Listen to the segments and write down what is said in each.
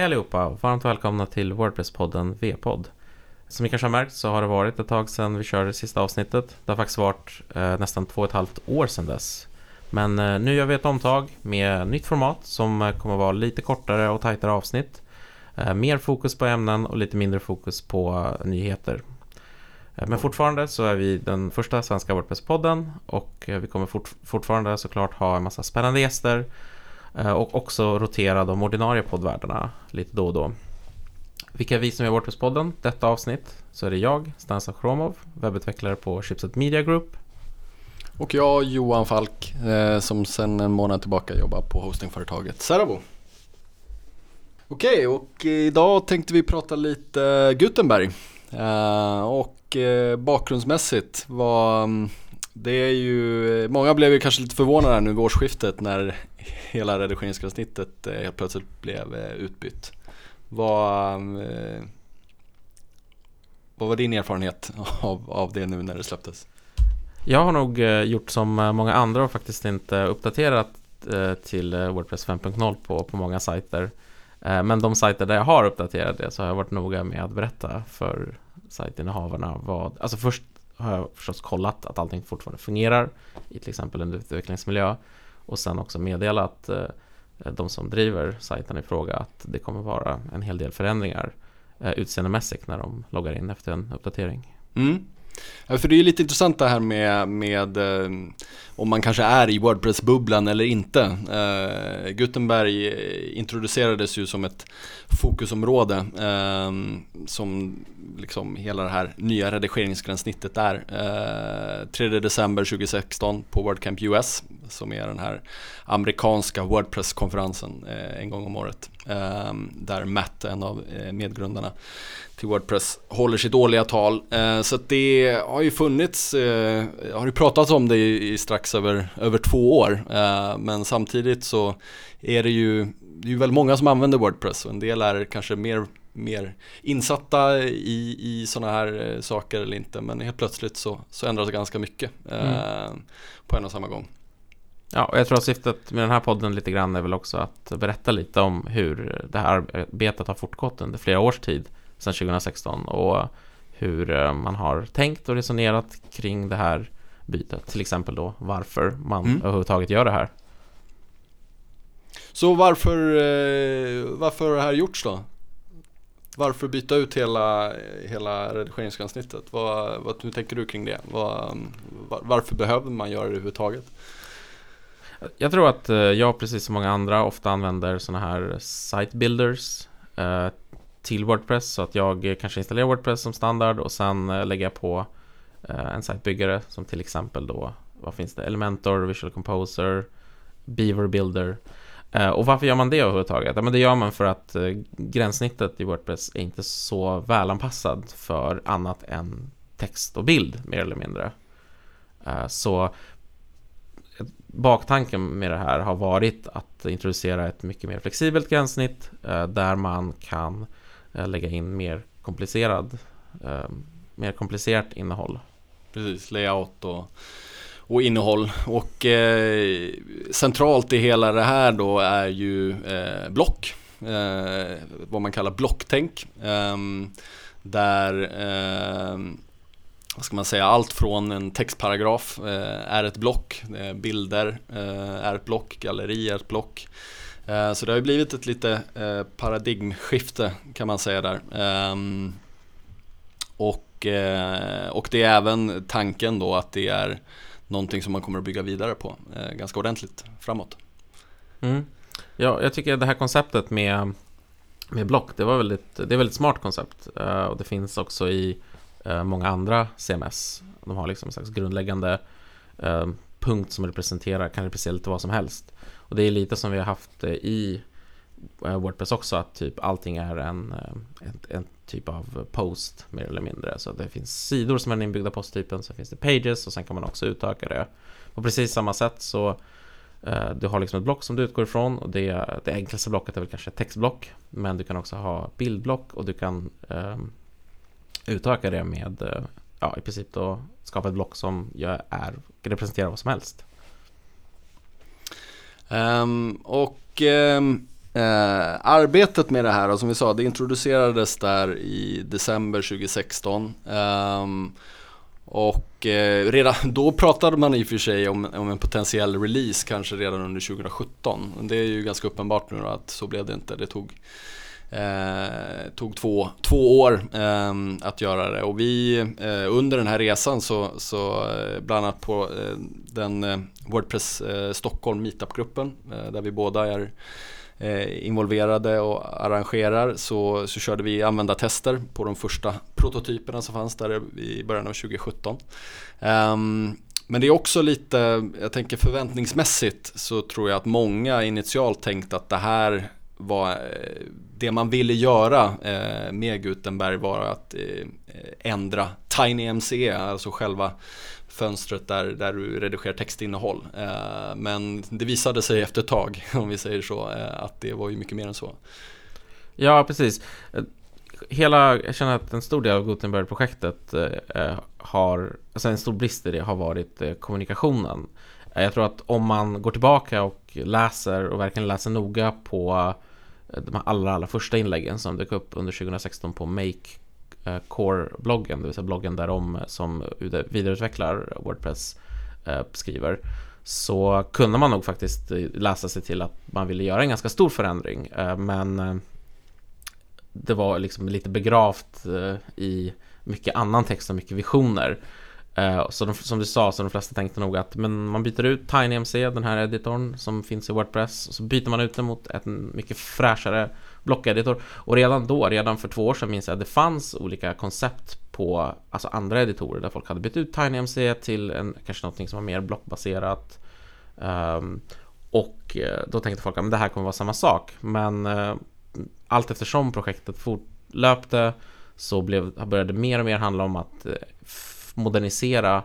Hej allihopa och varmt välkomna till Wordpress-podden V-podd. Som ni kanske har märkt så har det varit ett tag sedan vi körde det sista avsnittet. Det har faktiskt varit eh, nästan två och ett halvt år sedan dess. Men eh, nu gör vi ett omtag med nytt format som eh, kommer vara lite kortare och tajtare avsnitt. Eh, mer fokus på ämnen och lite mindre fokus på eh, nyheter. Eh, Men fortfarande så är vi den första svenska Wordpress-podden och eh, vi kommer fort, fortfarande såklart ha en massa spännande gäster Eh, och också rotera de ordinarie poddvärdarna lite då och då. Vilka är vi som gör Wordpress-podden? Detta avsnitt så är det jag, Stanislav Chromov, webbutvecklare på Chipset Media Group. Och jag, Johan Falk, eh, som sedan en månad tillbaka jobbar på hostingföretaget Seravo. Okej, och idag tänkte vi prata lite Gutenberg. Eh, och bakgrundsmässigt var mm, det är ju, många blev ju kanske lite förvånade här nu vid årsskiftet när hela redigeringsgränssnittet eh, helt plötsligt blev eh, utbytt. Vad, eh, vad var din erfarenhet av, av det nu när det släpptes? Jag har nog gjort som många andra och faktiskt inte uppdaterat till Wordpress 5.0 på, på många sajter. Men de sajter där jag har uppdaterat det så har jag varit noga med att berätta för sajtinnehavarna vad, alltså först har jag förstås kollat att allting fortfarande fungerar i till exempel en utvecklingsmiljö och sen också meddela att eh, de som driver sajten i fråga att det kommer vara en hel del förändringar eh, utseendemässigt när de loggar in efter en uppdatering. Mm. Ja, för det är ju lite intressant det här med, med eh, om man kanske är i Wordpress-bubblan eller inte. Eh, Gutenberg introducerades ju som ett fokusområde eh, som liksom hela det här nya redigeringsgränssnittet är. Eh, 3 december 2016 på WordCamp US som är den här amerikanska Wordpress-konferensen eh, en gång om året. Eh, där Matt, en av eh, medgrundarna till Wordpress, håller sitt årliga tal. Eh, så det har ju funnits, eh, har ju pratats om det i, i strax över, över två år. Men samtidigt så är det ju, det är ju väldigt många som använder Wordpress och en del är kanske mer mer insatta i, i sådana här saker eller inte men helt plötsligt så, så ändras det ganska mycket eh, på en och samma gång. Ja, och jag tror att syftet med den här podden lite grann är väl också att berätta lite om hur det här arbetet har fortgått under flera års tid sedan 2016 och hur eh, man har tänkt och resonerat kring det här bytet. Till exempel då varför man Mm. överhuvudtaget gör det här. Så varför, eh, varför har det här gjorts då? Varför byta ut hela, hela redigeringsgränssnittet? Vad, vad, hur tänker du kring det? Vad, var, varför behöver man göra det överhuvudtaget? Jag tror att eh, jag precis som många andra ofta använder sådana här site builders eh, till Wordpress så att jag eh, kanske installerar Wordpress som standard och sen eh, lägger jag på eh, en sitebyggare som till exempel då vad finns det? Elementor, Visual Composer, Beaver Builder och varför gör man det överhuvudtaget? Ja, men det gör man för att gränssnittet i Wordpress är inte så välanpassad för annat än text och bild mer eller mindre. Så baktanken med det här har varit att introducera ett mycket mer flexibelt gränssnitt eh, där man kan eh, lägga in mer komplicerad eh, mer komplicerat innehåll. Precis, layout och, och innehåll. Och eh, centralt i hela det här då är ju eh, block. Eh, vad man kallar blocktänk. Ehm, där eh, vad ska man säga, allt från en textparagraf eh, är ett block, eh, bilder eh, är ett block, galleri är ett block. Eh, så det har ju blivit ett lite eh, paradigmskifte kan man säga där. Ehm, och, eh, och det är även tanken då att det är någonting som man kommer att bygga vidare på eh, ganska ordentligt framåt. Mm. Ja, jag tycker det här konceptet med, med block, det var väldigt, det är ett väldigt smart koncept. Eh, och det finns också i Eh, många andra CMS. De har liksom en slags grundläggande eh, punkt som representerar, kan representera lite vad som helst. Och det är lite som vi har haft eh, i Wordpress också, att typ allting är en, en, en typ av post mer eller mindre. Så det finns sidor som är den inbyggda posttypen, sen finns det pages och sen kan man också utöka det. På precis samma sätt så Du har liksom ett block som du utgår ifrån och det, det enklaste blocket är väl kanske ett textblock men du kan också ha bildblock och du kan eh, utöka det med eh, ja, i princip då skapa ett block som jag är, representerar vad som helst. Um, och um, uh, arbetet med det här, som vi sa, det introducerades där i december 2016. Um, ehm, och eh, redan då pratade man i och för sig om, om, en potentiell release kanske redan under 2017. Det är ju ganska uppenbart nu då att så blev det inte. Det tog, eh, tog två, två år eh, att göra det och vi eh, under den här resan så, så eh, bland annat på eh, den eh, Wordpress eh, Stockholm meetup-gruppen där vi båda är involverade och arrangerar så, så körde vi användartester på de första prototyperna som fanns där i början av 2017. Um, ehm, men det är också lite, jag tänker förväntningsmässigt så tror jag att många initialt tänkte att det här var eh, det man ville göra eh, med Gutenberg var att eh, ändra ändra TinyMC, alltså själva fönstret där, där du redigerar textinnehåll. Men det visade sig efter ett tag, om vi säger så, att det var ju mycket mer än så. Ja, precis. Hela, jag känner att en stor del av Gutenberg-projektet har, alltså en stor brist i det har varit kommunikationen. Jag tror att om man går tillbaka och läser och verkligen läser noga på de allra, allra första inläggen som dök upp under 2016 på Make eh, Core-bloggen, det vill säga bloggen där de som vidareutvecklar eh, Wordpress eh, skriver. Så kunde man nog faktiskt läsa sig till att man ville göra en ganska stor förändring men det var liksom lite begravt i mycket annan text och mycket visioner. Eh, så de, som du sa, så de flesta tänkte nog att men man byter ut TinyMC, den här editorn som finns i Wordpress och så byter man ut den mot en mycket fräschare blockeditor. Och redan då, redan för två år sedan minns jag att det fanns olika koncept på alltså andra editorer där folk hade bytt ut TinyMC till en, kanske någonting som var mer blockbaserat. Um, och eh, då tänkte folk att det här kommer vara samma sak. Men uh, allt eftersom projektet fortlöpte så blev, började det mer och mer handla om att uh, modernisera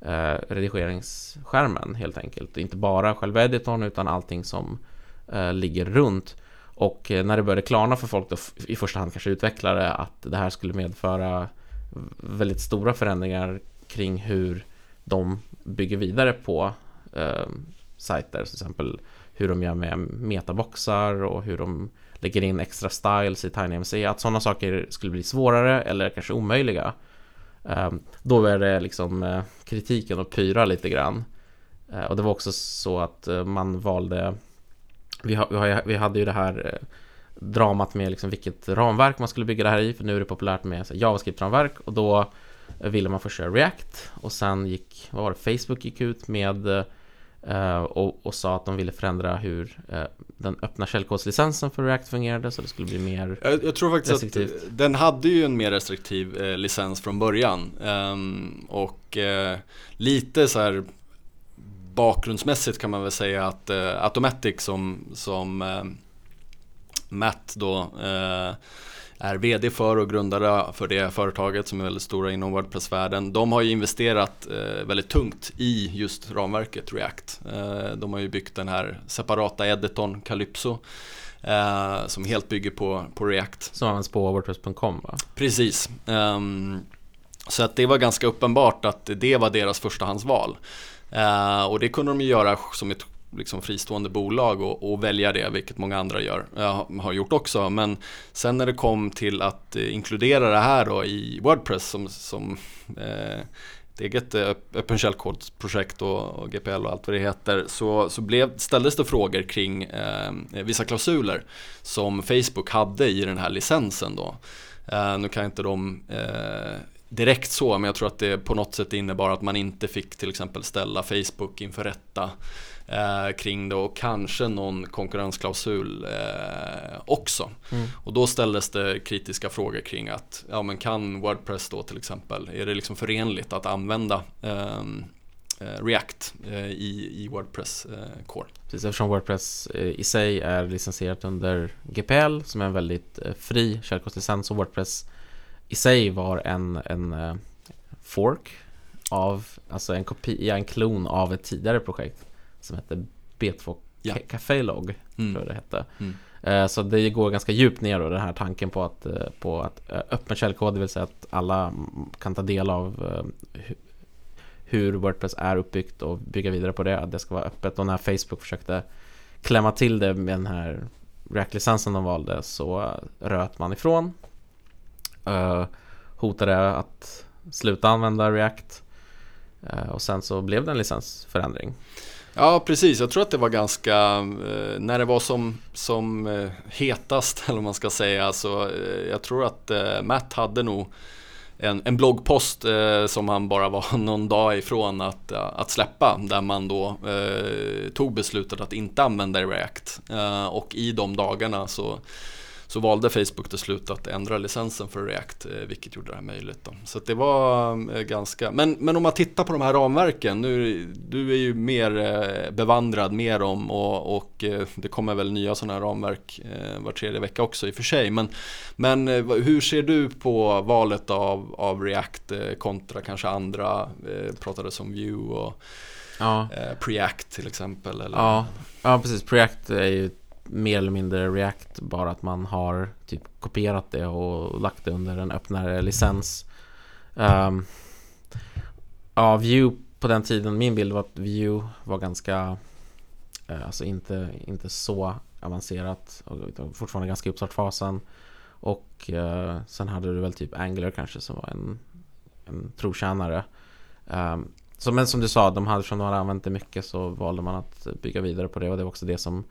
eh, redigeringsskärmen helt enkelt. Inte bara själva editorn utan allting som eh, ligger runt. Och eh, när det började klarna för folk, då, i första hand kanske utvecklare, att det här skulle medföra väldigt stora förändringar kring hur de bygger vidare på eh, sajter, till exempel hur de gör med metaboxar och hur de lägger in extra styles i TinyMC, att sådana saker skulle bli svårare eller kanske omöjliga. Ehm, då var det liksom eh, kritiken att pyra lite grann. Eh, och det var också så att eh, man valde vi, hade ju det här dramat med liksom vilket ramverk man skulle bygga det här i, för nu är det populärt med JavaScript-ramverk och då ville man först köra React och sen gick, vad var det, Facebook gick ut med och, och, sa att de ville förändra hur uh, den öppna källkodslicensen för React fungerade så det skulle bli mer Jag, jag tror faktiskt restriktivt. att den hade ju en mer restriktiv uh, licens från början um, och lite så här bakgrundsmässigt kan man väl säga att eh, Automatic som, som eh, Matt då eh, är VD för och grundare för det företaget som är väldigt stora inom Wordpress-världen. De har ju investerat eh, väldigt tungt i just ramverket React. Eh, de har ju byggt den här separata editorn Calypso eh, som helt bygger på, på React. Som används på Wordpress.com va? Precis. Um, så att det var ganska uppenbart att det var deras förstahandsval. Och det kunde de ju göra som ett liksom fristående bolag och, och, välja det, vilket många andra gör, eh, har gjort också. Men sen när det kom till att eh, inkludera det här då i Wordpress som, som ett eget öppen källkodsprojekt och, och, GPL och allt vad det heter så, så blev, ställdes det frågor kring eh, vissa klausuler som Facebook hade i den här licensen då. Eh, nu kan inte de eh, direkt så, men jag tror att det på något sätt innebar att man inte fick till exempel ställa Facebook inför rätta eh, kring det och kanske någon konkurrensklausul eh, också. Mm. Och då ställdes det kritiska frågor kring att, ja men kan Wordpress då till exempel, är det liksom förenligt att använda ehm, eh, React eh, i, i Wordpress eh, Core. Precis, eftersom Wordpress eh, i sig är licensierat under GPL som är en väldigt fri källkodslicens och Wordpress i sig var en, en fork av, alltså en kopia, en klon av ett tidigare projekt som hette B2 ja. Café Log, mm. tror jag det hette. Mm. Uh, så det går ganska djupt ner då, den här tanken på att, uh, på att öppen källkod, det vill säga att alla kan ta del av hur Wordpress är uppbyggt och bygga vidare på det, att det ska vara öppet. Och när Facebook försökte klämma till det med den här React-licensen de valde så röt man ifrån. Uh, hotade att sluta använda React. Uh, och sen så blev det en licensförändring. Ja, precis. Jag tror att det var ganska, eh, när det var som, som eh, hetast, eller vad man ska säga, så eh, jag tror att Matt hade nog en, en bloggpost eh, som han bara var någon dag ifrån att, att släppa, där man då eh, tog beslutet att inte använda React. och i de dagarna så så valde Facebook till slut att ändra licensen för React, eh, vilket gjorde det här möjligt. Då. Så det var eh, ganska, men, men om man tittar på de här ramverken, nu, du är ju mer eh, bevandrad mer om och, och det kommer väl nya sådana här ramverk var tredje vecka också i och för sig. Men, men hur ser du på valet av, av React kontra kanske andra, pratades om Vue och ja. Preact till exempel? Eller? Ja. ja, precis. Preact är ju mer eller mindre React, bara att man har typ kopierat det och lagt det under en öppnare licens. Um, ja, Vue på den tiden, min bild var att Vue var ganska, uh, alltså inte, inte så avancerat, och fortfarande ganska i uppstartfasen. Och uh, sen hade du väl typ Angular kanske som var en, en trotjänare. Um, så, men som du sa, de hade, som de hade använt det mycket så valde man att bygga vidare på det och det var också det som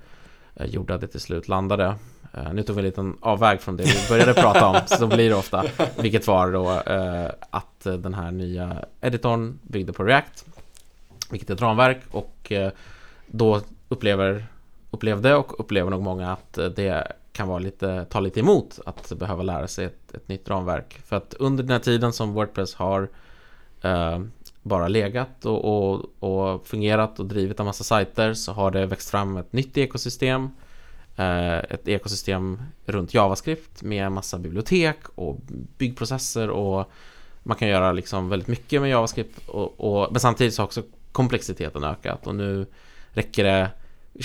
Eh, gjorde att det till slut landade. Eh, nu tog vi en liten avväg från det vi började prata om, så blir det ofta. Vilket var då eh, att eh, den här nya editorn byggde på React, vilket är ett ramverk och eh, då upplever, upplevde och upplever nog många att det kan vara lite, ta lite emot att behöva lära sig ett, ett nytt ramverk. För att under den här tiden som Wordpress har eh, bara legat och, och, och, fungerat och drivit en massa sajter så har det växt fram ett nytt ekosystem eh, ett ekosystem runt JavaScript med en massa bibliotek och byggprocesser och man kan göra liksom väldigt mycket med JavaScript och, och, men samtidigt så har också komplexiteten ökat och nu räcker det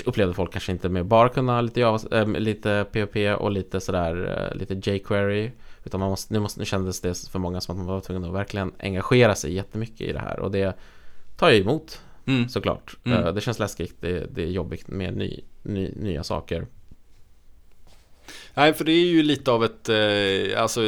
upplevde folk kanske inte med bara kunna lite, Java, äh, lite POP och lite sådär eh, lite jQuery utan man måste, nu, måste, nu kändes det för många som att man var tvungen att verkligen engagera sig jättemycket i det här och det tar jag emot mm. såklart. Mm. Uh, det känns läskigt, det, det är jobbigt med ny, ny, nya saker. Nej, för det är ju lite av ett, eh, alltså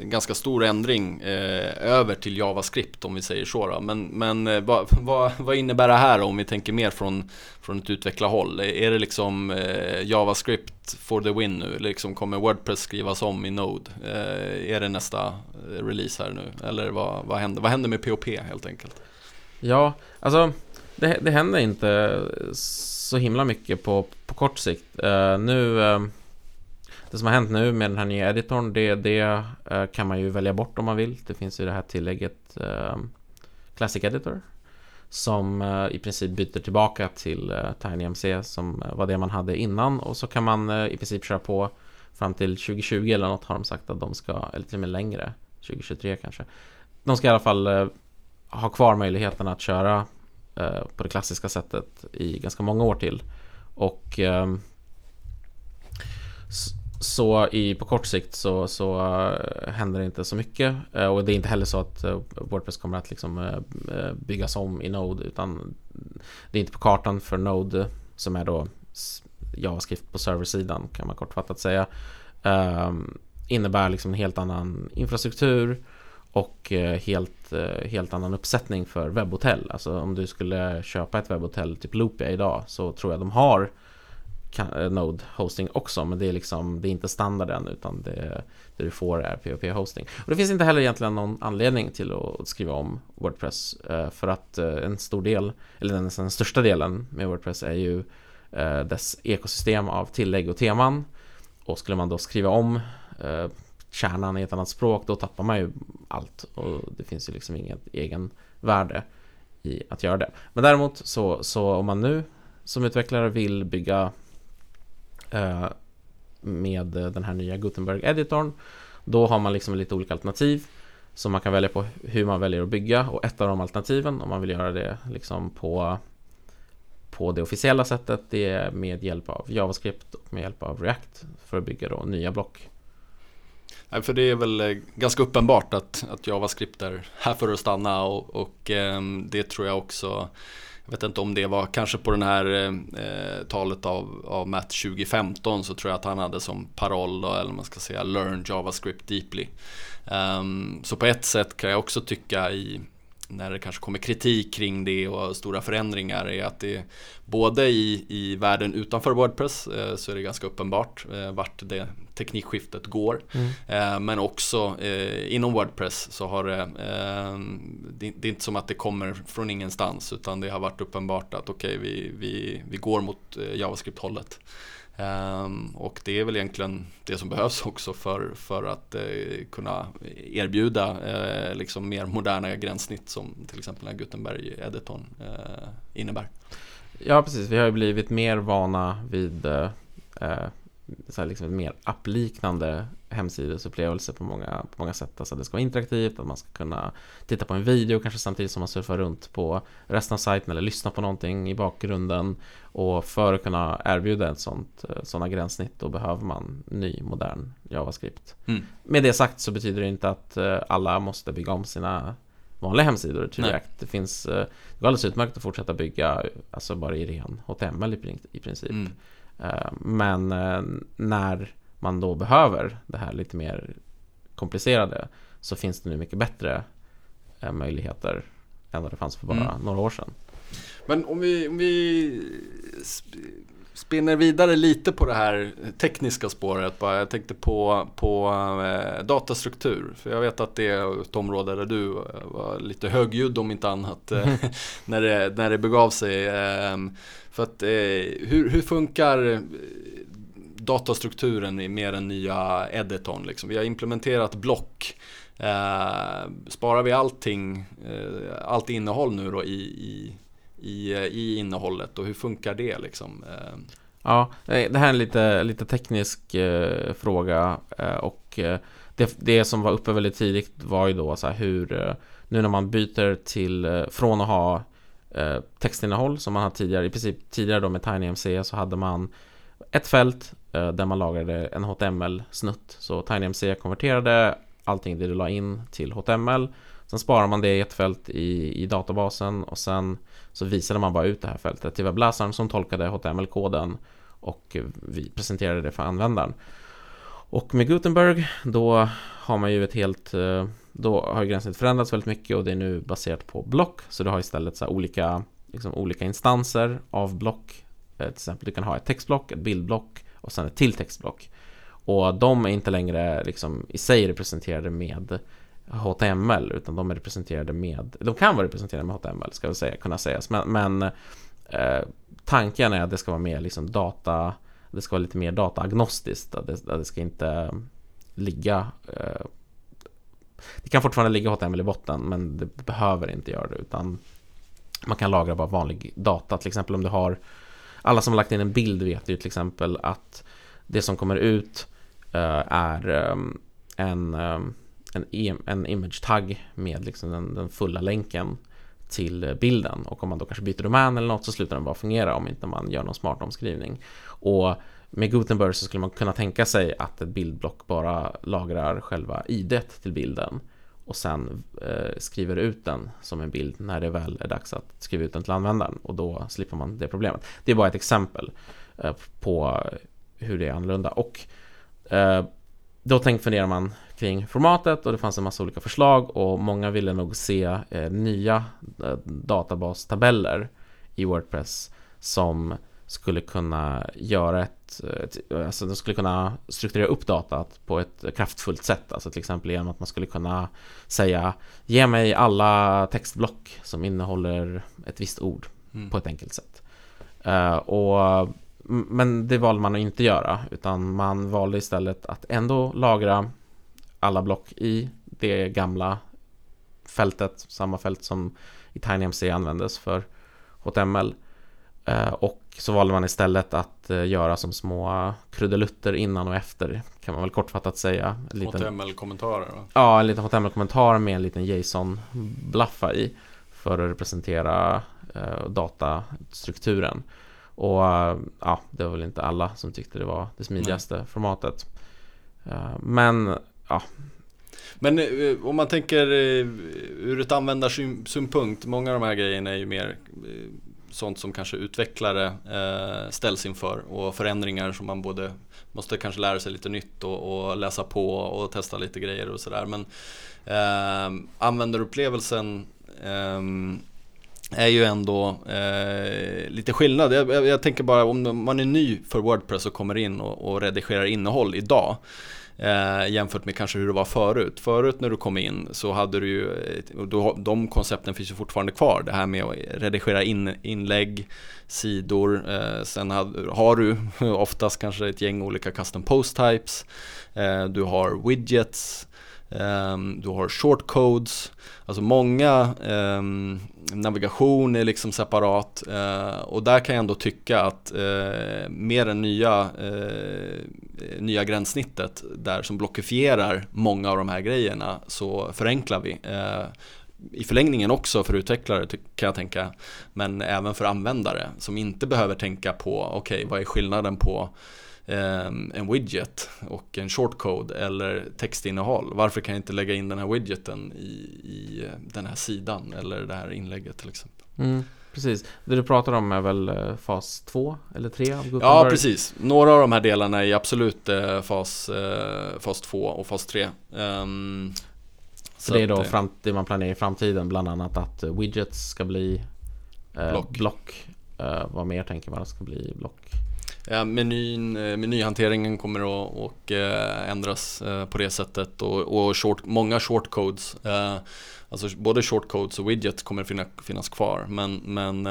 en ganska stor ändring eh, över till JavaScript om vi säger så. Då. Men, men eh, vad, va, vad, innebär det här om vi tänker mer från, från ett utvecklarhåll? Är det liksom eh, JavaScript for the win nu? Liksom kommer Wordpress skrivas om i Node? Eh, är det nästa eh, release här nu? Eller vad, vad, händer, vad händer med POP helt enkelt? Ja, alltså det, det händer inte så himla mycket på, på kort sikt. Eh, nu eh, det som har hänt nu med den här nya editorn, det, det eh, kan man ju välja bort om man vill. Det finns ju det här tillägget eh, Classic Editor som eh, i princip byter tillbaka till TinyMC som var det man hade innan och så kan man i princip köra på fram till 2020 eller något har de sagt att de ska, eller till och med längre, 2023 kanske. De ska i alla fall ha kvar möjligheten att köra på det klassiska sättet i ganska många år till. Och ehm, så i, på kort sikt så, så eh, händer det inte så mycket eh, och det är inte heller så att eh, Wordpress kommer att liksom, byggas om i Node utan det är inte på kartan för Node som är då JavaScript på serversidan kan man kortfattat säga ehm, innebär liksom en helt annan infrastruktur och helt, helt annan uppsättning för webbhotell. Alltså om du skulle köpa ett webbhotell, typ Loopia idag, så tror jag de har Eh, node hosting också men det är liksom det är inte standarden utan det, det du får är PHP hosting. Och det finns inte heller egentligen någon anledning till att skriva om Wordpress eh, för att eh, en stor del, eller den, den största delen med Wordpress är ju dess ekosystem av tillägg och teman och skulle man då skriva om kärnan i ett annat språk då tappar man ju allt och det finns ju liksom inget egen värde i att göra det. Men däremot så, så om man nu som utvecklare vill bygga Eh, med den här nya Gutenberg-editorn. Då har man liksom lite olika alternativ som man kan välja på hur man väljer att bygga och ett av de alternativen om man vill göra det liksom på på det officiella sättet det är med hjälp av JavaScript och med hjälp av React för att bygga då nya block. Nej, för det är väl eh, ganska uppenbart att, att JavaScript är här för att stanna och, och ehm, det tror jag också vet inte om det var kanske på den här eh, eh talet av, av Matt 2015 så tror jag att han hade som paroll då, eller man ska säga Learn JavaScript deeply. Um, så på ett sätt kan jag också tycka i när det kanske kommer kritik kring det och stora förändringar är att det både i, i världen utanför Wordpress eh, så är det ganska uppenbart eh, vart det teknikskiftet går. Mm. Eh, men också eh, inom Wordpress så har det, eh, det, det, är inte som att det kommer från ingenstans utan det har varit uppenbart att okej okay, vi, vi, vi går mot JavaScript-hållet. Ehm, och det är väl egentligen det som behövs också för, för att eh, kunna erbjuda eh, liksom mer moderna gränssnitt som till exempel den Gutenberg-editorn eh, innebär. Ja, precis. Vi har ju blivit mer vana vid så här liksom mer appliknande hemsidesupplevelse på många, på många sätt. Alltså det ska vara interaktivt, att man ska kunna titta på en video kanske samtidigt som man surfar runt på resten av sajten eller lyssna på någonting i bakgrunden. Och för att kunna erbjuda ett sånt, eh, sådana gränssnitt då behöver man ny modern JavaScript. Mm. Med det sagt så betyder det inte att eh, alla måste bygga om sina vanliga hemsidor till React. Det finns, eh, det går alldeles utmärkt att fortsätta bygga alltså bara i ren HTML i princip. Mm. Men när man då behöver det här lite mer komplicerade så finns det nu mycket bättre eh, möjligheter än vad det fanns för bara mm. några år sedan. Men om vi, om vi spinner vidare lite på det här tekniska spåret. Bara. Jag tänkte på, på eh, datastruktur. För jag vet att det är ett område där du var lite högljudd om inte annat eh, när, det, när det begav sig. Eh, för att, eh, hur, hur funkar datastrukturen i mer den nya editorn. Liksom. Vi har implementerat block. Eh, sparar vi allting, eh, allt innehåll nu då i, i, i, eh, i innehållet och hur funkar det liksom? Eh, ja, det här är en lite, lite teknisk eh, fråga eh, och eh, det, det som var uppe väldigt tidigt var ju då så här hur nu när man byter till från att ha textinnehåll som man har tidigare, i princip tidigare då med TinyMC så hade man ett fält Eh, där man lagrade en HTML-snutt. Så TinyMC konverterade allting det du la in till HTML. Sen sparar man det i ett fält i, i databasen och sen så visade man bara ut det här fältet Det var Blazarn som tolkade HTML-koden och vi presenterade det för användaren. Och med Gutenberg då har man ju ett helt eh, då har gränssnittet förändrats väldigt mycket och det är nu baserat på block så du har istället så olika, liksom olika instanser av block eh, till exempel du kan ha ett textblock, ett bildblock och sen ett till textblock. Och de är inte längre liksom i sig representerade med HTML utan de är representerade med, de kan vara representerade med HTML ska väl säga, kunna sägas. Men, men eh, tanken är att det ska vara mer liksom data det ska vara lite mer dataagnostiskt att det, att det ska inte ligga eh, det kan fortfarande ligga HTML i botten men det behöver inte göra det utan man kan lagra bara vanlig data. Till exempel om du har alla som har lagt in en bild vet ju till exempel att det som kommer ut eh, är eh, en, eh, en, e en image tag med liksom den, den, fulla länken till bilden och om man då kanske byter domän eller något så slutar den bara fungera om inte man gör någon smart omskrivning. Och med Gutenberg så skulle man kunna tänka sig att ett bildblock bara lagrar själva idet till bilden och sen eh, skriver ut den som en bild när det väl är dags att skriva ut den till användaren och då slipper man det problemet. Det är bara ett exempel eh, på hur det är annorlunda och eh, då tänkte funderar man kring formatet och det fanns en massa olika förslag och många ville nog se eh, nya eh, databastabeller i Wordpress som skulle kunna göra ett, ett alltså de skulle kunna strukturera upp datat på ett kraftfullt sätt, alltså till exempel genom att man skulle kunna säga ge mig alla textblock som innehåller ett visst ord mm. på ett enkelt sätt. Uh, och, men det valde man att inte göra, utan man valde istället att ändå lagra alla block i det gamla fältet, samma fält som i TinyMC användes för HTML. Uh, och så valde man istället att uh, göra som små krudelutter innan och efter kan man väl kortfattat säga. HTML-kommentarer? Ja, en liten HTML-kommentar med en liten JSON-blaffa i för att representera uh, datastrukturen. Och ja, det var väl inte alla som tyckte det var det smidigaste Nej. formatet. men ja, men om man tänker ur ett användarsynpunkt, många av de här grejerna är ju mer sånt som kanske utvecklare eh, ställs inför och förändringar som man både måste kanske lära sig lite nytt och, och läsa på och testa lite grejer och sådär. Men eh, användarupplevelsen eh, är ju ändå eh, lite skillnad. Jag, jag, jag, tänker bara om man är ny för Wordpress och kommer in och, och redigerar innehåll idag eh, jämfört med kanske hur det var förut. Förut när du kom in så hade du ju, eh, då, de koncepten finns ju fortfarande kvar. Det här med att redigera in, inlägg, sidor. Eh, sen had, har du oftast kanske ett gäng olika custom post types. Eh, du har widgets. Eh, du har shortcodes, alltså många eh, navigation är liksom separat eh, och där kan jag ändå tycka att eh, med det nya, eh, nya gränssnittet där som blockifierar många av de här grejerna så förenklar vi. Eh, I förlängningen också för utvecklare kan jag tänka, men även för användare som inte behöver tänka på, okej okay, vad är skillnaden på en widget och en shortcode eller textinnehåll. Varför kan jag inte lägga in den här widgeten i, i den här sidan eller det här inlägget till exempel. Mm, precis, det du pratar om är väl eh, fas 2 eller 3 av Gutenberg? Ja, precis. Några av de här delarna är absolut eh, fas, eh, fas 2 och fas 3. Um, ehm, så det är då fram, det man planerar i framtiden, bland annat att widgets ska bli eh, block. block. Eh, vad mer tänker man ska bli block? Ja, menyn, eh, menyhanteringen kommer att och, eh, ändras eh, på det sättet och, och short, många shortcodes Alltså både shortcodes och widgets kommer finna, finnas kvar men, men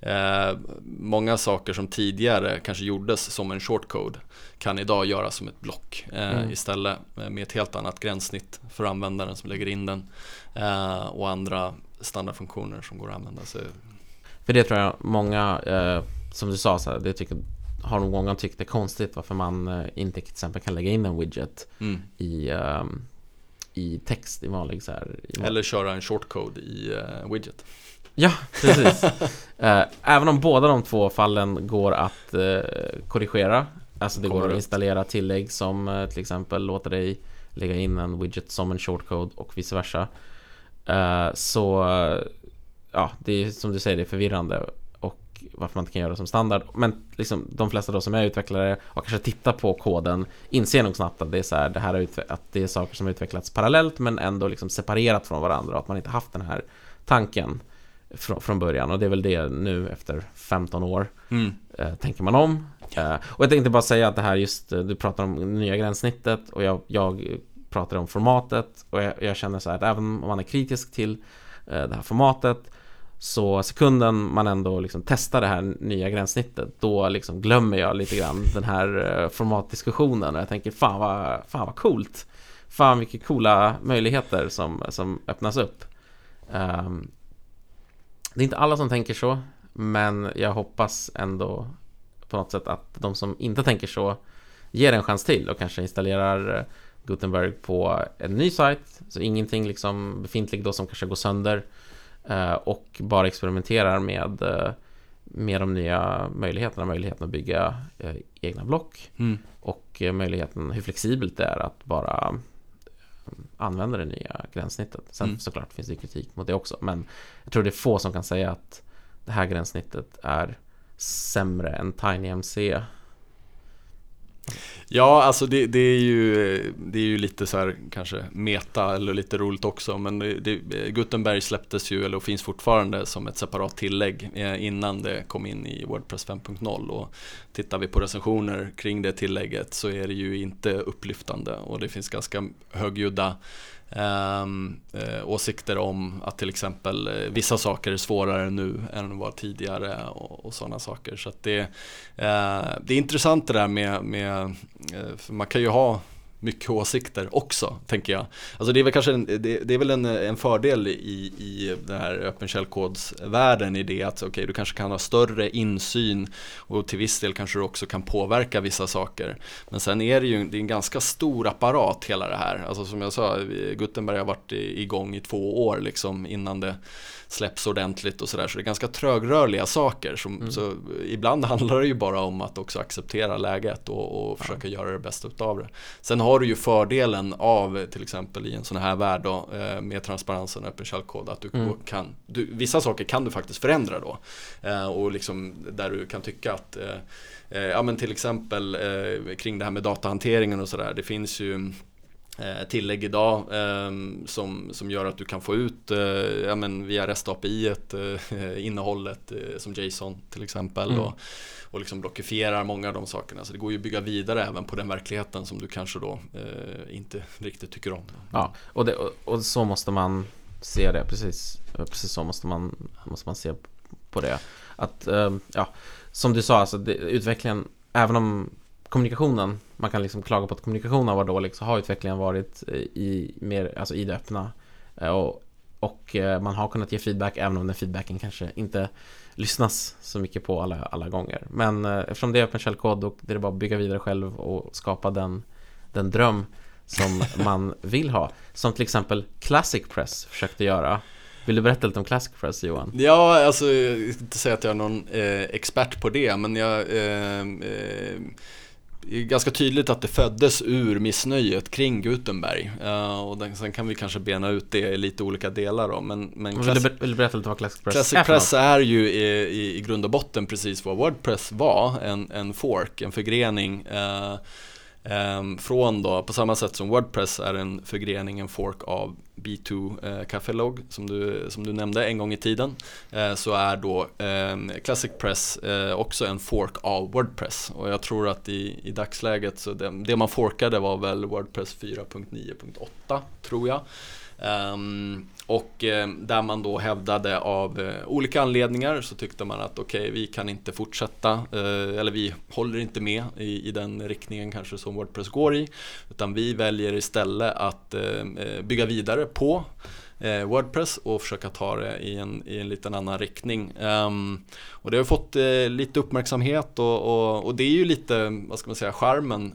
eh, många saker som tidigare kanske gjordes som en shortcode kan idag göras som ett block eh, mm. istället med ett helt annat gränssnitt för användaren som lägger in den eh, och andra standardfunktioner som går att använda. Så. För det tror jag många, som du sa, så här, det tycker har nog många tyckt det är konstigt varför man eh, inte till exempel kan lägga in en widget mm. i, um, i text i vanlig så här, i Eller köra en shortcode i uh, widget. Ja, precis. uh, även om båda de två fallen går att uh, korrigera. Alltså det Kommer går att installera tillägg som till exempel låter dig lägga in en widget som en shortcode och vice versa. så ja, det är som du säger, det är förvirrande varför man inte kan göra det som standard. Men liksom, de flesta då som är utvecklare och kanske tittar på koden inser nog snabbt att det är, så här, det här att det är saker som har utvecklats parallellt men ändå liksom separerat från varandra och att man inte haft den här tanken från, från början och det är väl det nu efter 15 år mm. eh, tänker man om. Eh, och jag tänkte bara säga att det här just, eh, du pratar om nya gränssnittet och jag, jag pratar om formatet och jag, jag känner så här att även om man är kritisk till eh, det här formatet så sekunden man ändå liksom testar det här nya gränssnittet Då liksom glömmer jag lite grann den här eh, formatdiskussionen. Och jag tänker fan vad, fan vad coolt. Fan vilka coola möjligheter som, som öppnas upp. Um, Det är inte alla som tänker så Men jag hoppas ändå på något sätt att de som inte tänker så Ger en chans till och kanske installerar eh, Gutenberg på en ny sajt Så ingenting liksom befintligt då som kanske går sönder och bara experimenterar med, eh, med de nya möjligheterna, möjligheten att bygga eh, egna block mm. och möjligheten hur flexibelt det är att bara använda det nya gränssnittet. Sen mm. såklart finns det kritik mot det också, men jag tror det är få som kan säga att det här gränssnittet är sämre än TinyMC Ja, alltså det, det, är ju, det är ju lite så här kanske meta eller lite roligt också men det, Gutenberg släpptes ju, eller finns fortfarande som ett separat tillägg eh, innan det kom in i Wordpress 5.0 och tittar vi på recensioner kring det tillägget så är det ju inte upplyftande och det finns ganska högljudda Ehm, eh, åsikter om att till exempel eh, vissa saker är svårare nu än vad tidigare och, och sådana saker. Så det, eh, det är intressant det där med, med för man kan ju ha mycket åsikter också, tänker jag. Alltså det är väl kanske en, det, det, är väl en, en fördel i, i den här öppen källkodsvärlden i det att okay, du kanske kan ha större insyn och till viss del kanske du också kan påverka vissa saker. Men sen är det ju det är en ganska stor apparat hela det här. Alltså som jag sa, Gutenberg har varit igång i två år liksom innan det släpps ordentligt och sådär. Så det är ganska trögrörliga saker. Som, mm. så ibland handlar det ju bara om att också acceptera läget och, och försöka ja. göra det bästa utav det. Sen har du ju fördelen av till exempel i en sån här värld då, eh, med transparensen och öppen källkod att du mm. kan, du, vissa saker kan du faktiskt förändra då. Eh, och liksom där du kan tycka att eh, ja men till exempel kring det här med datahanteringen och sådär. Det finns ju tillägg idag eh, som, som gör att du kan få ut eh, ja, men via REST API eh, innehållet eh, som JSON till exempel mm. och, och liksom blockifierar många av de sakerna. Så det går ju att bygga vidare även på den verkligheten som du kanske då eh, inte riktigt tycker om. Ja, och, det, och, och, så måste man se det, precis, precis så måste man, måste man se på det. Att, ja, som du sa, alltså det, utvecklingen, även om kommunikationen, man kan liksom klaga på att kommunikationen var dålig, så har utvecklingen varit i, mer, alltså i det öppna. Eh, och, och eh, man har kunnat ge feedback även om den feedbacken kanske inte lyssnas så mycket på alla, alla gånger. Men eh, eftersom det är öppen källkod är det bara att bygga vidare själv och skapa den, den dröm som man vill ha. Som till exempel Classic Press försökte göra. Vill du berätta lite om Classic Press Johan? Ja, alltså jag vill inte säga att jag är någon eh, expert på det, men jag eh, eh, det är ganska tydligt att det föddes ur missnöjet kring Gutenberg. Uh, och den, sen kan vi kanske bena ut det i lite olika delar då. Men, men vill, du, vill du berätta lite vad Classic Press Classic är? Press är ju i, i, i grund och botten precis vad Wordpress var. En, en fork, en förgrening. Uh, Ehm, från då, på samma sätt som Wordpress är en förgrening, en fork av B2 eh, Cafelog som du, som du nämnde en gång i tiden eh, så är då eh, Classic Press eh, också en fork av Wordpress. Och jag tror att i, i dagsläget så det, det man forkade var väl Wordpress 4.9.8 tror jag. Um, och eh, där man då hävdade av eh, olika anledningar så tyckte man att okej, okay, vi kan inte fortsätta eh, eller vi håller inte med i, i, den riktningen kanske som Wordpress går i utan vi väljer istället att eh, eh, bygga vidare på eh, Wordpress och försöka ta det i en, i en liten annan riktning. Um, och det har fått lite uppmärksamhet och, och, och, det är ju lite, vad ska man säga, charmen.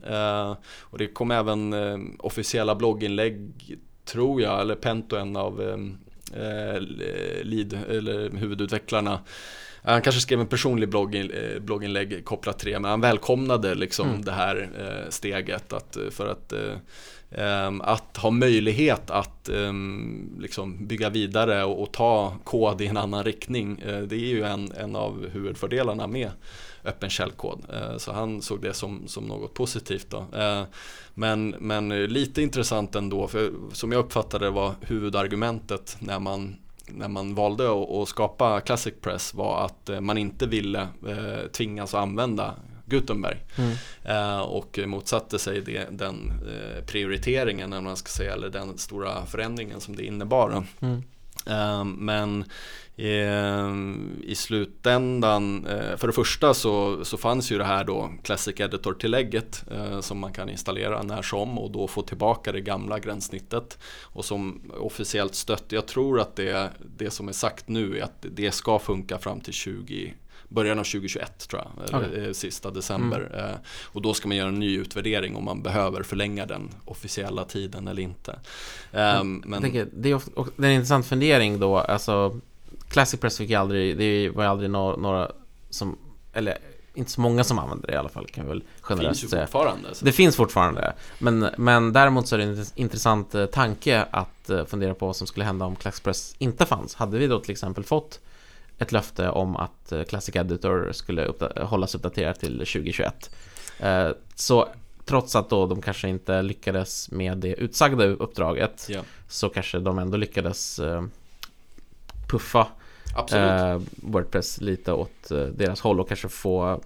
och det kom även officiella blogginlägg tror jag, eller Pento, en av eh, lead, eller huvudutvecklarna han kanske skrev en personlig blogg, eh, blogginlägg kopplat till det, men han välkomnade liksom mm. det här eh, steget att, eh, för att Um, att ha möjlighet att um, liksom bygga vidare och, och, ta kod i en annan riktning. Det är ju en, en av huvudfördelarna med öppen källkod. Uh, så han såg det som, som något positivt. Då. Uh, men, men lite intressant ändå, för som jag uppfattade var huvudargumentet när man när man valde att skapa Classic Press var att man inte ville tvingas att använda Gutenberg. Mm. Eh, och motsatte sig det, den eh, prioriteringen, eller man ska säga, eller den stora förändringen som det innebar. Mm. Eh, men i slutändan, för det första så, så fanns ju det här då Classic Editor-tillägget som man kan installera när som och då få tillbaka det gamla gränssnittet och som officiellt stött. Jag tror att det, det som är sagt nu är att det ska funka fram till 20 början av 2021 tror jag, okay. sista december. Mm. Eh, och då ska man göra en ny utvärdering om man behöver förlänga den officiella tiden eller inte. Um, men... Tänker, det, är, det är en intressant fundering då, alltså Classic Press fick aldrig, det var aldrig några, några som, eller inte så många som använder det i alla fall kan vi väl generellt säga. Det finns. Så. Det finns fortfarande. Men, men däremot så är det en intressant eh, tanke att eh, fundera på vad som skulle hända om Classic Press inte fanns. Hade vi då till exempel fått ett löfte om att eh, Classic Editor skulle uppda hållas uppdaterad till 2021. Eh, så trots att då de kanske inte lyckades med det utsagda uppdraget yeah. så kanske de ändå lyckades puffa Absolut. Wordpress lite åt deras håll och kanske få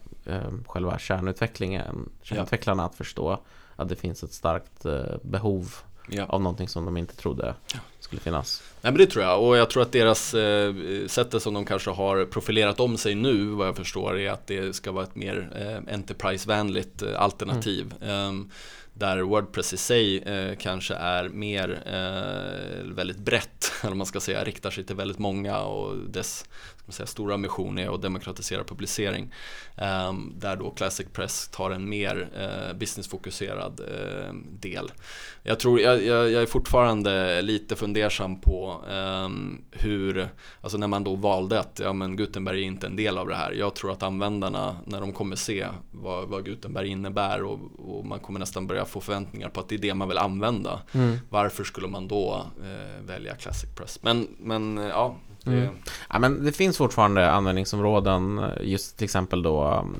själva kärnutvecklingen, kärnutvecklarna att förstå att det finns ett starkt behov ja. av någonting som de inte trodde skulle finnas. Nej men det tror jag och jag tror att deras eh, sättet som de kanske har profilerat om sig nu vad jag förstår är att det ska vara ett mer eh, Enterprise-vänligt eh, alternativ. Mm. Um, där Wordpress i sig eh, kanske är mer eh, väldigt brett, eller man ska säga, riktar sig till väldigt många och dess säga, stora mission är att demokratisera publicering. Eh, där då Classic Press tar en mer eh, businessfokuserad eh, del. Jag, tror, jag, jag, är fortfarande lite fundersam på ehm, hur, alltså när man då valde att ja, men Gutenberg är inte en del av det här. Jag tror att användarna, när de kommer se vad, vad Gutenberg innebär och, och man kommer nästan börja få förväntningar på att det är det man vill använda. Mm. Varför skulle man då eh, välja Classic Press? Men, men eh, det, Mm. Eh, ja, men det finns fortfarande användningsområden, eh, just till exempel då mm,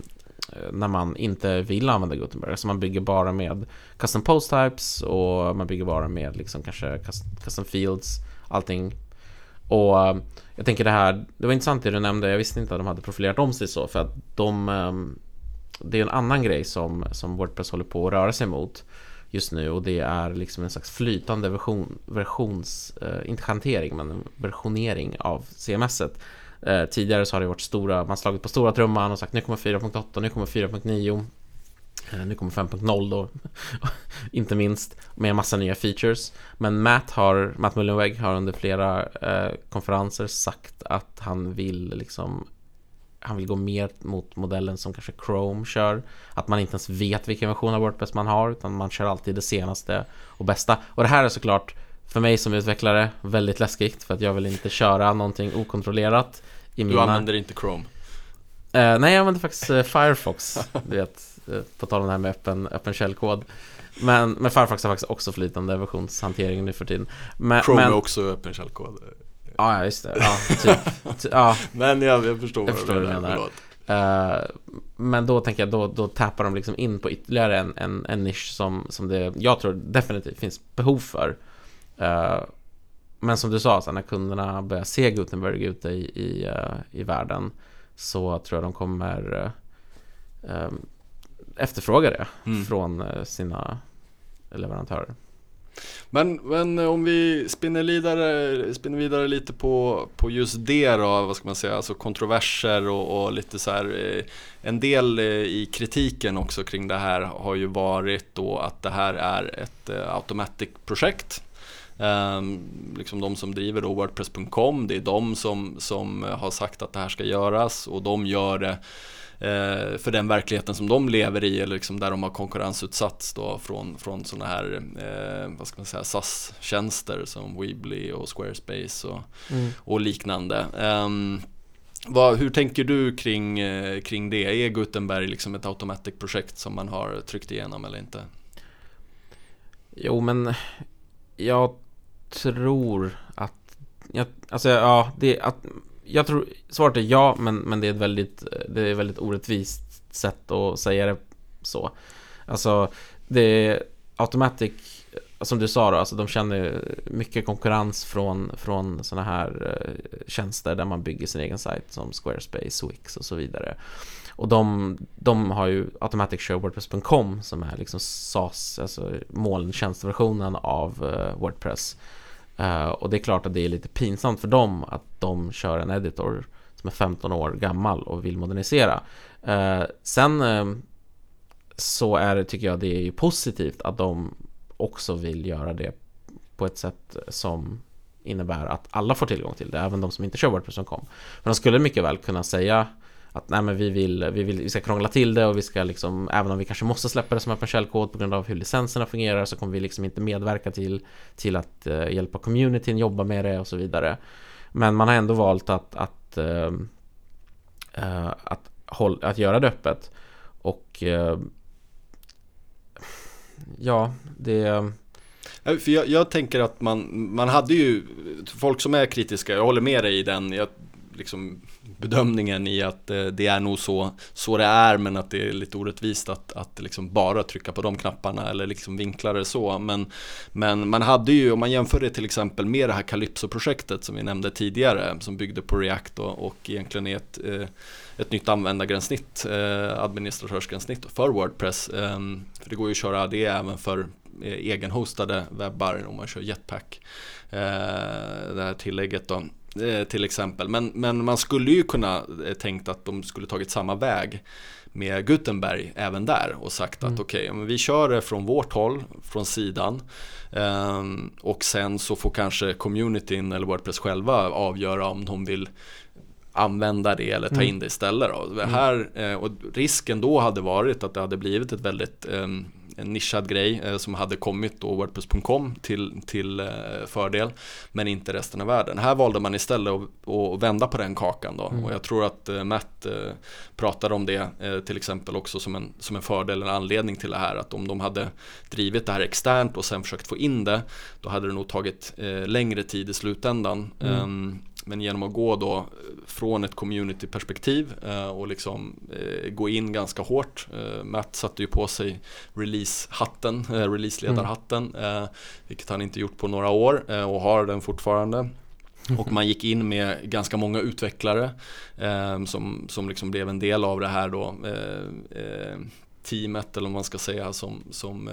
eh, när man inte vill använda Gutenberg. Så man bygger bara med custom post types och man bygger bara med liksom kanske custom fields, allting. Och jag tänker det här, det var intressant det du nämnde, jag visste inte att de hade profilerat om sig så för att de Det är en annan grej som, som Wordpress håller på att röra sig mot just nu och det är liksom en slags flytande version, versions, eh, inte hantering men en versionering av CMSet. Eh, tidigare så har det varit stora, man slagit på stora trumman och sagt nu kommer 4.8, nu kommer 4.9 eh, nu kommer 5.0 då, inte minst, med en massa nya features. Men Matt, har, Matt Mullenweg har under flera eh, konferenser sagt att han vill liksom han vill gå mer mot modellen som kanske Chrome kör. Att man inte ens vet vilken version av Wordpress man har utan man kör alltid det senaste och bästa. Och det här är såklart för mig som utvecklare väldigt läskigt för att jag vill inte köra någonting okontrollerat i du mina... använder inte Chrome. Eh, nej, jag använder faktiskt eh, Firefox, du vet, eh, på tal om det här med öppen, öppen källkod. Men, men Firefox har faktiskt också flytande versionshantering nu för tiden. Men, Chrome men, är också öppen källkod. Ja, just det. Ja, typ. Ty- ja, Men jag, jag förstår Jag vad förstår du menar. Eh, men då tänker jag, då, då tappar de liksom in på ytterligare en, en, en nisch som, som det, jag tror definitivt finns behov för. Eh, men som du sa, så när kunderna börjar se Gutenberg ute i, i, eh, i världen så tror jag de kommer efterfråga det Mm. från sina leverantörer. Men, men om vi spinner vidare, spinner vidare lite på, på just det då, vad ska man säga, alltså kontroverser och, och lite så här eh, En del eh, i kritiken också kring det här har ju varit då att det här är ett eh, automatic-projekt ehm, liksom de som driver då Wordpress.com, det är de som, som har sagt att det här ska göras och de gör det för den verkligheten som de lever i eller liksom där de har konkurrensutsatts då från, från sådana här eh, vad ska man säga, SAS-tjänster som Weebly och Squarespace och, och liknande. Ehm, vad, hur tänker du kring, eh, kring det? Är Gutenberg liksom ett automatic-projekt som man har tryckt igenom eller inte? Jo, men jag tror att... Jag, alltså, ja, det att... Jag tror... Svaret är ja, men, men det är ett väldigt... Det är ett väldigt orättvist sätt att säga det så. Alltså, det är Automatic, som du sa då, alltså de känner mycket konkurrens från, från sådana här eh, tjänster där man bygger sin egen sajt som Squarespace, Wix och så vidare. Och de, de har ju Automatic Show Wordpress.com som är liksom SAS, alltså molntjänstversionen av eh, Wordpress. Uh, och det är klart att det är lite pinsamt för dem att de kör en editor som är 15 år gammal och vill modernisera. Uh, sen uh, så är det, tycker jag, det är ju positivt att de också vill göra det på ett sätt som innebär att alla får tillgång till det, även de som inte kör Wordpress.com. För de skulle mycket väl kunna säga att nej men vi vill, vi vill, vi ska krångla till det och vi ska liksom, även om vi kanske måste släppa det som öppen källkod på grund av hur licenserna fungerar så kommer vi liksom inte medverka till, till att eh, hjälpa communityn jobba med det och så vidare. Men man har ändå valt att, att, eh, eh att, håll, att göra det öppet. Och eh, ja, det... För jag, jag tänker att man, man hade ju, folk som är kritiska, jag håller med dig i den, jag, liksom, bedömningen i att eh, det är nog så, så det är men att det är lite orättvist att, att liksom bara trycka på de knapparna eller liksom vinkla det så. Men, men man hade ju, om man jämför det till exempel med det här Calypso-projektet som vi nämnde tidigare som byggde på React och, och egentligen är ett, eh, ett nytt användargränssnitt, eh, administratörsgränssnitt för Wordpress. Eh, för det går ju att köra det även för eh, egenhostade webbar om man kör Jetpack. Eh, det här tillägget då till exempel. Men, men man skulle ju kunna eh, tänkt att de skulle tagit samma väg med Gutenberg även där och sagt att Mm. okej, men vi kör det från vårt håll, från sidan Ehm, och sen så får kanske communityn eller Wordpress själva avgöra om de vill använda det eller ta Mm. in det istället. Då. Det här, eh, och risken då hade varit att det hade blivit ett väldigt ehm, en nischad grej eh, som hade kommit då Wordpress.com till, till eh, fördel men inte resten av världen. Här valde man istället att, att vända på den kakan då mm. och jag tror att eh, Matt pratade om det till exempel också som en, som en fördel, en anledning till det här att om de hade drivit det här externt och sen försökt få in det då hade det nog tagit längre tid i slutändan. Mm. Ehm, men genom att gå då från ett community-perspektiv eh, och liksom eh, gå in ganska hårt. Eh, Matt satte ju på sig release-hatten, eh, release-ledarhatten, mm. Eh, vilket han inte gjort på några år eh, och har den fortfarande. Och man gick in med ganska många utvecklare eh, som, som liksom blev en del av det här då teamet eller vad man ska säga som, som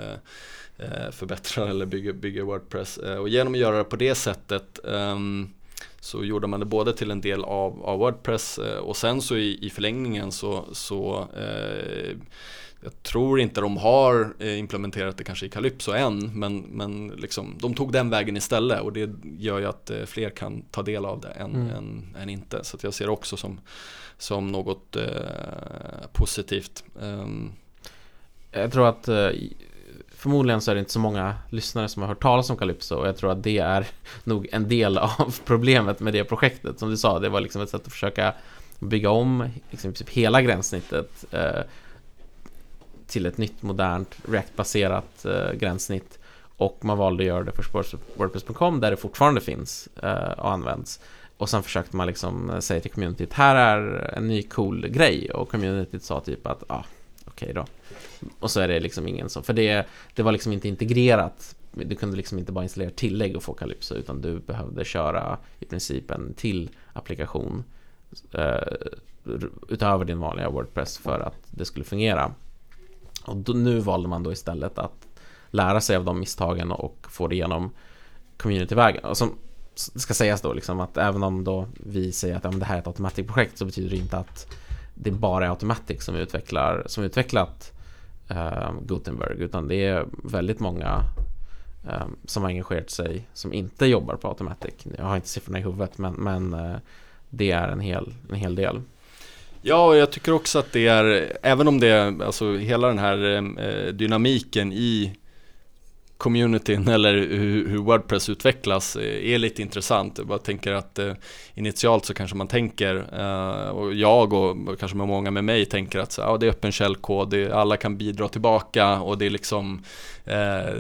förbättrar eller bygger, bygger Wordpress. och genom att göra det på det sättet um, så gjorde man det både till en del av, av Wordpress eh, och sen så i, i förlängningen så, så eh, jag tror inte de har eh, implementerat det kanske i Calypso än men, men liksom, de tog den vägen istället och det gör ju att eh, fler kan ta del av det än, mm. än, än, inte. Så jag ser det också som, som något eh, positivt. Um, jag tror att eh, Förmodligen så är det inte så många lyssnare som har hört talas om Calypso och jag tror att det är nog en del av problemet med det projektet. Som du sa, det var liksom ett sätt att försöka bygga om liksom, typ hela gränssnittet eh, till ett nytt modernt React-baserat eh, gränssnitt och man valde att göra det för Wordpress.com där det fortfarande finns eh, och används. Och sen försökte man liksom eh, säga till communityt, här är en ny cool grej och communityt sa typ att, ah, okej okay då. Och så är det liksom ingen som, för det, det var liksom inte integrerat du kunde liksom inte bara installera tillägg och få Calypso utan du behövde köra i princip en till applikation eh, utöver din vanliga Wordpress för att det skulle fungera. Och då, nu valde man då istället att lära sig av de misstagen och få det igenom communityvägen. Och som det ska sägas då liksom att även om då vi säger att ja, det här är ett Automatic-projekt så betyder det inte att det bara är Automatic som utvecklar som utvecklat eh, Gutenberg utan det är väldigt många eh, som har engagerat sig som inte jobbar på Automatic. Jag har inte siffrorna i huvudet men, men eh, det är en hel, en hel del. Ja, och jag tycker också att det är, även om det är, alltså hela den här ehm, eh, dynamiken i communityn eller hur, Wordpress utvecklas eh, är lite intressant. Jag bara tänker att eh, initialt så kanske man tänker, eh, och jag och, kanske många med mig tänker att så, ja, det är öppen källkod, alla kan bidra tillbaka och det är liksom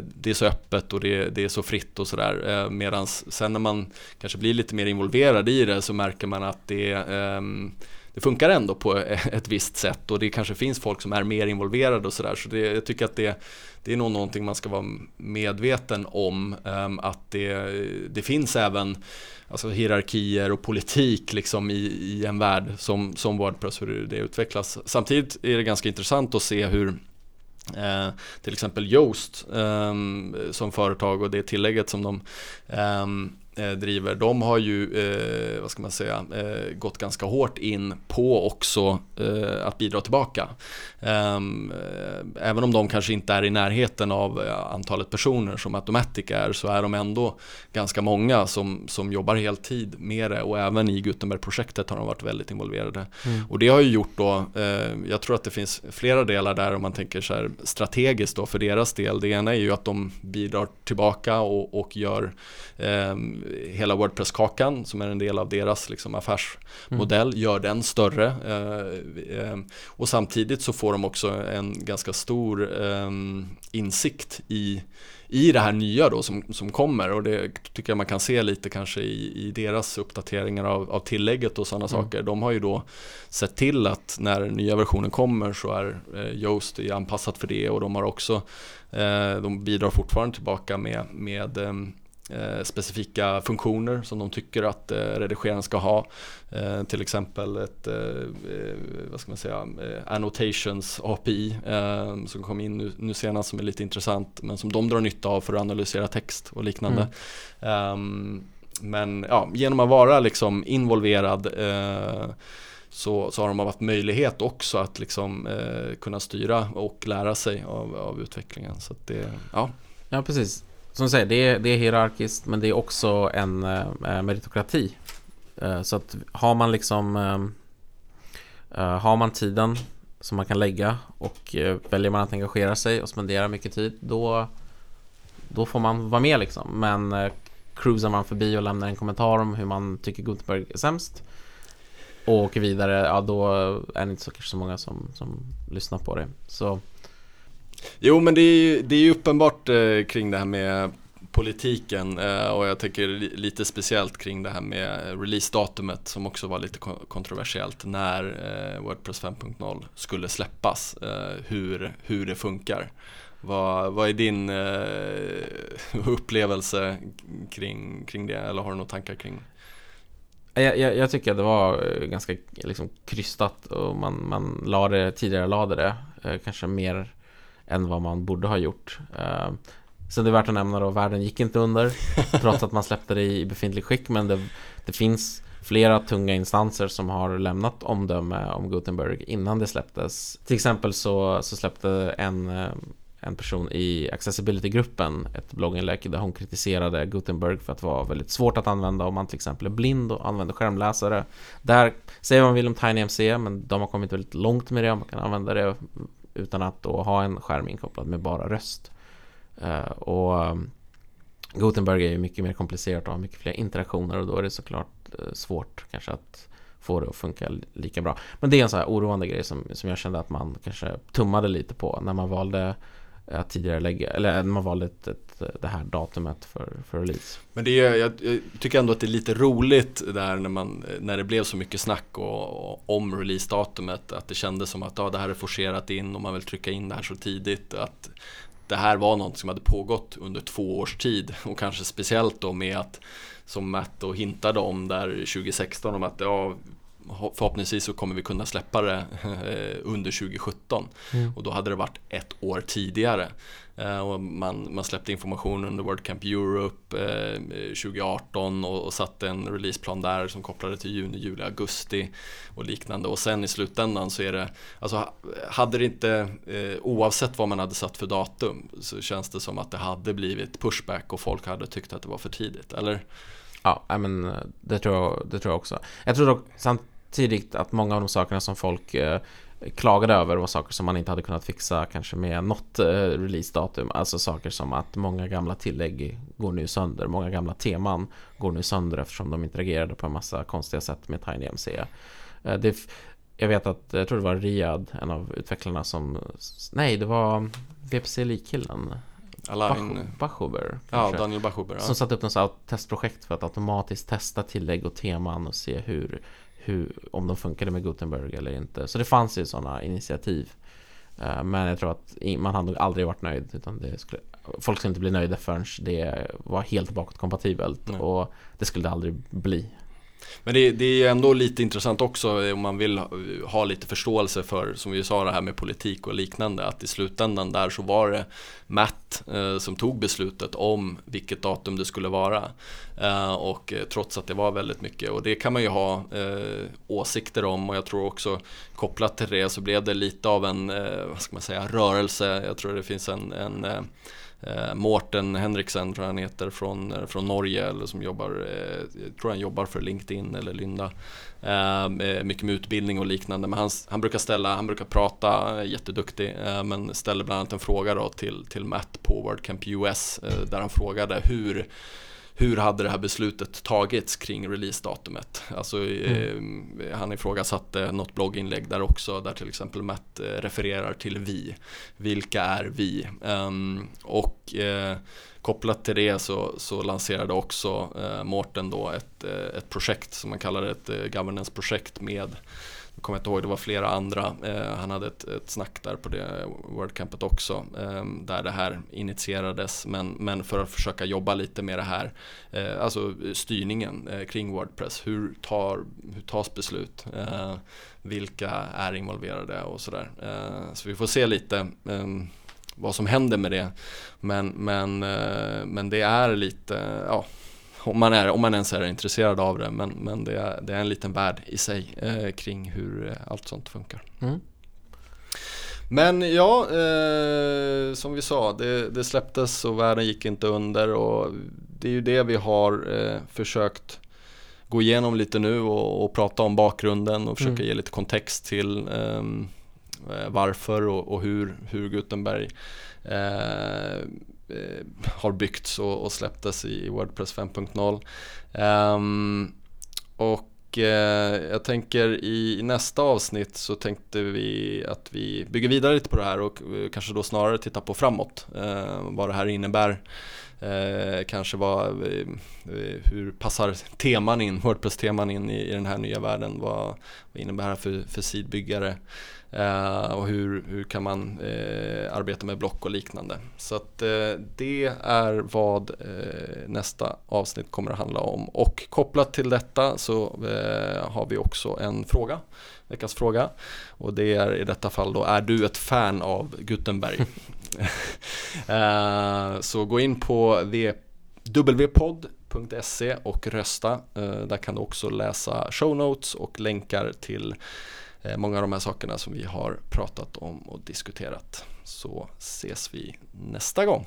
det är så öppet och det, det är så fritt och sådär. Medan sen när man kanske blir lite mer involverad i det så märker man att det är det funkar ändå på ett visst sätt och det kanske finns folk som är mer involverade och sådär. Så det, jag tycker att det, det är nog någonting man ska vara medveten om. Ehm, att det, det finns även alltså, hierarkier och politik liksom i, i en värld som, som Wordpress, hur det utvecklas. Samtidigt är det ganska intressant att se hur Eh, till exempel Yoast eh, som företag och det tillägget som de Eh, driver, de har ju, eh, vad ska man säga, eh, gått ganska hårt in på också eh, att bidra tillbaka. Ehm, eh, även om de kanske inte är i närheten av eh, antalet personer som Automatic är så är de ändå ganska många som, som jobbar heltid med det och även i Gutenberg-projektet har de varit väldigt involverade. Mm. Och det har ju gjort då, jag tror att det finns flera delar där om man tänker så här strategiskt då för deras del. Det ena är ju att de bidrar tillbaka och, och gör ehm, hela Wordpress-kakan som är en del av deras liksom, affärsmodell, mm. gör den större. Eh, eh, och samtidigt så får de också en ganska stor eh, insikt i i det här nya då som, som kommer och det tycker jag man kan se lite kanske i, i deras uppdateringar av, av tillägget och sådana mm. saker. De har ju då sett till att när nya versionen kommer så är eh, Yoast anpassat för det och de har också eh, de bidrar fortfarande tillbaka med, med eh, Eh, specifika funktioner som de tycker att eh, redigeraren ska ha. Eh, till exempel ett, vad ska man säga, annotations API som kom in nu, nu senast som är lite intressant men som de drar nytta av för att analysera text och liknande. Mm. Um, men ja, genom att vara liksom involverad så, så har de haft möjlighet också att liksom, kunna styra och lära sig av, av utvecklingen. Så det, ja. ja, precis som du säger, det är, det är hierarkiskt men det är också en eh, eh meritokrati. Eh, så att har man liksom eh, eh, Har man tiden som man kan lägga och eh, väljer man att engagera sig och spendera mycket tid då, då får man vara med liksom. Men eh, cruisar man förbi och lämnar en kommentar om hur man tycker Gutenberg är sämst och åker vidare, ja då är det inte så, kanske så många som, som lyssnar på det. Så Jo men det är ju, det är ju uppenbart eh, kring det här med politiken eh, och jag tänker lite speciellt kring det här med releasedatumet som också var lite kontroversiellt när eh, Wordpress 5.0 skulle släppas, eh, hur, hur det funkar. Vad, vad är din eh, upplevelse kring, kring det eller har du några tankar kring? Jag, jag, jag, tycker att det var eh, ganska liksom, krystat och man, man lade, det, tidigare lade det eh, kanske mer än vad man borde ha gjort. Eh, sen det är värt att nämna då, världen gick inte under trots att man släppte det i befintlig skick men det, det finns flera tunga instanser som har lämnat omdöme om Gutenberg innan det släpptes. Till exempel så, så släppte en en person i accessibility-gruppen ett blogginlägg där hon kritiserade Gutenberg för att vara väldigt svårt att använda om man till exempel är blind och använder skärmläsare. Där säger man vill om TinyMC men de har kommit väldigt långt med det man kan använda det utan att då ha en skärm inkopplad med bara röst. Uh, och ehm, Gutenberg är ju mycket mer komplicerat och har mycket fler interaktioner och då är det såklart eh, svårt kanske att få det att funka lika bra. Men det är en sån här oroande grej som, som jag kände att man kanske tummade lite på när man valde Eh, att tidigare lägga, eller eh, man valde ett, ett, det här datumet för, för release. Men det är, jag, jag, tycker ändå att det är lite roligt där när, man, när det blev så mycket snack och, och om releasedatumet att det kändes som att ja, det här är forcerat in och man vill trycka in det här så tidigt. Att det här var något som hade pågått under två års tid och kanske speciellt då med att som Matt då hintade om där 2016 om att ja, förhoppningsvis så kommer vi kunna släppa det eh, under 2017 mm. och då hade det varit ett år tidigare. Eh, och man, man släppte information under World Camp Europe 2018 eh, och, och satte en releaseplan där som kopplade till juni, juli, augusti och liknande och sen i slutändan så är det, alltså hade det inte, oavsett vad man hade satt för datum så känns det som att det hade blivit pushback och folk hade tyckt att det var för tidigt, eller? Ja, men det tror jag, det tror jag också. Jag tror dock samt, tidigt att många av de sakerna som folk eh, klagade över var saker som man inte hade kunnat fixa kanske med något eh, releasedatum. Alltså saker som att många gamla tillägg går nu sönder. Många gamla teman går nu sönder eftersom de interagerade på en massa konstiga sätt med TinyMC. Eh, det, jag vet att, jag tror det var Riyad, en av utvecklarna som, nej det var VPC-likkillen. Alain Bachuber Ja, Daniel Bachuber ja. Som satte upp något testprojekt för att automatiskt testa tillägg och teman och se hur hur, om de funkade med Gutenberg eller inte. Så det fanns ju sådana initiativ. Uh, men jag tror att man hade aldrig varit nöjd. Utan det skulle, folk skulle inte bli nöjda förrän det var helt bakåtkompatibelt. Mm. Och det skulle det aldrig bli. Men det, det är ändå lite intressant också eh, om man vill ha lite förståelse för, som vi sa det här med politik och liknande, att i slutändan där så var det Matt eh, som tog beslutet om vilket datum det skulle vara. Eh, och eh, trots att det var väldigt mycket, och det kan man ju ha eh, åsikter om och jag tror också kopplat till det så blev det lite av en, eh, vad ska man säga, rörelse. Jag tror det finns en, en eh, eh, Mårten Henriksen tror jag han heter från, eh, från Norge eller som jobbar, eh, tror han jobbar för LinkedIn eller Lynda. Eh, mycket med utbildning och liknande men han, han brukar ställa, han brukar prata, eh, jätteduktig eh, men ställer bland annat en fråga då till, till Matt på WordCamp US eh, där han frågade hur hur hade det här beslutet tagits kring releasedatumet? Alltså, mm. eh, han ifrågasatte något blogginlägg där också där till exempel Matt eh, refererar till vi. Vilka är vi? Um, och eh, kopplat till det så, så lanserade också eh, Mårten då ett, eh, ett projekt som man kallar ett eh, governance-projekt med kommer jag inte ihåg, det var flera andra. Eh, han hade ett, ett snack där på det Wordcampet också. Eh, där det här initierades. Men, men för att försöka jobba lite med det här. Eh, alltså styrningen eh, kring Wordpress. Hur, tar, hur tas beslut? Eh, vilka är involverade och sådär. Eh, så vi får se lite ehm, vad som händer med det. Men, men, eh, men det är lite, ja om man, är, om man ens är intresserad av det. Men, men det, är, det är en liten värld i sig eh, kring hur eh, allt sånt funkar. Mm. Men ja, eh, som vi sa, det, det, släpptes och världen gick inte under och det är ju det vi har eh, försökt gå igenom lite nu och, och, prata om bakgrunden och försöka mm. ge lite kontext till um, eh, varför och, och, hur, hur Gutenberg eh, har byggts och, och släpptes i Wordpress 5.0. Um, ehm, och eh, jag tänker i nästa avsnitt så tänkte vi att vi bygger vidare lite på det här och eh, kanske då snarare tittar på framåt. Ehm, vad det här innebär Eh, kanske vad, eh, eh, hur passar teman in, Wordpress-teman in i, i, den här nya världen? Vad, vad innebär det för, för sidbyggare? Eh, och hur, hur kan man eh, arbeta med block och liknande? Så att eh, det är vad nästa avsnitt kommer att handla om. Och kopplat till detta så har vi också en fråga veckans fråga. Och det är i detta fall då, är du ett fan av Gutenberg? uh, så gå in på www.podd.se och rösta. Uh, där kan du också läsa show notes och länkar till Eh, många av de här sakerna som vi har pratat om och diskuterat. Så ses vi nästa gång.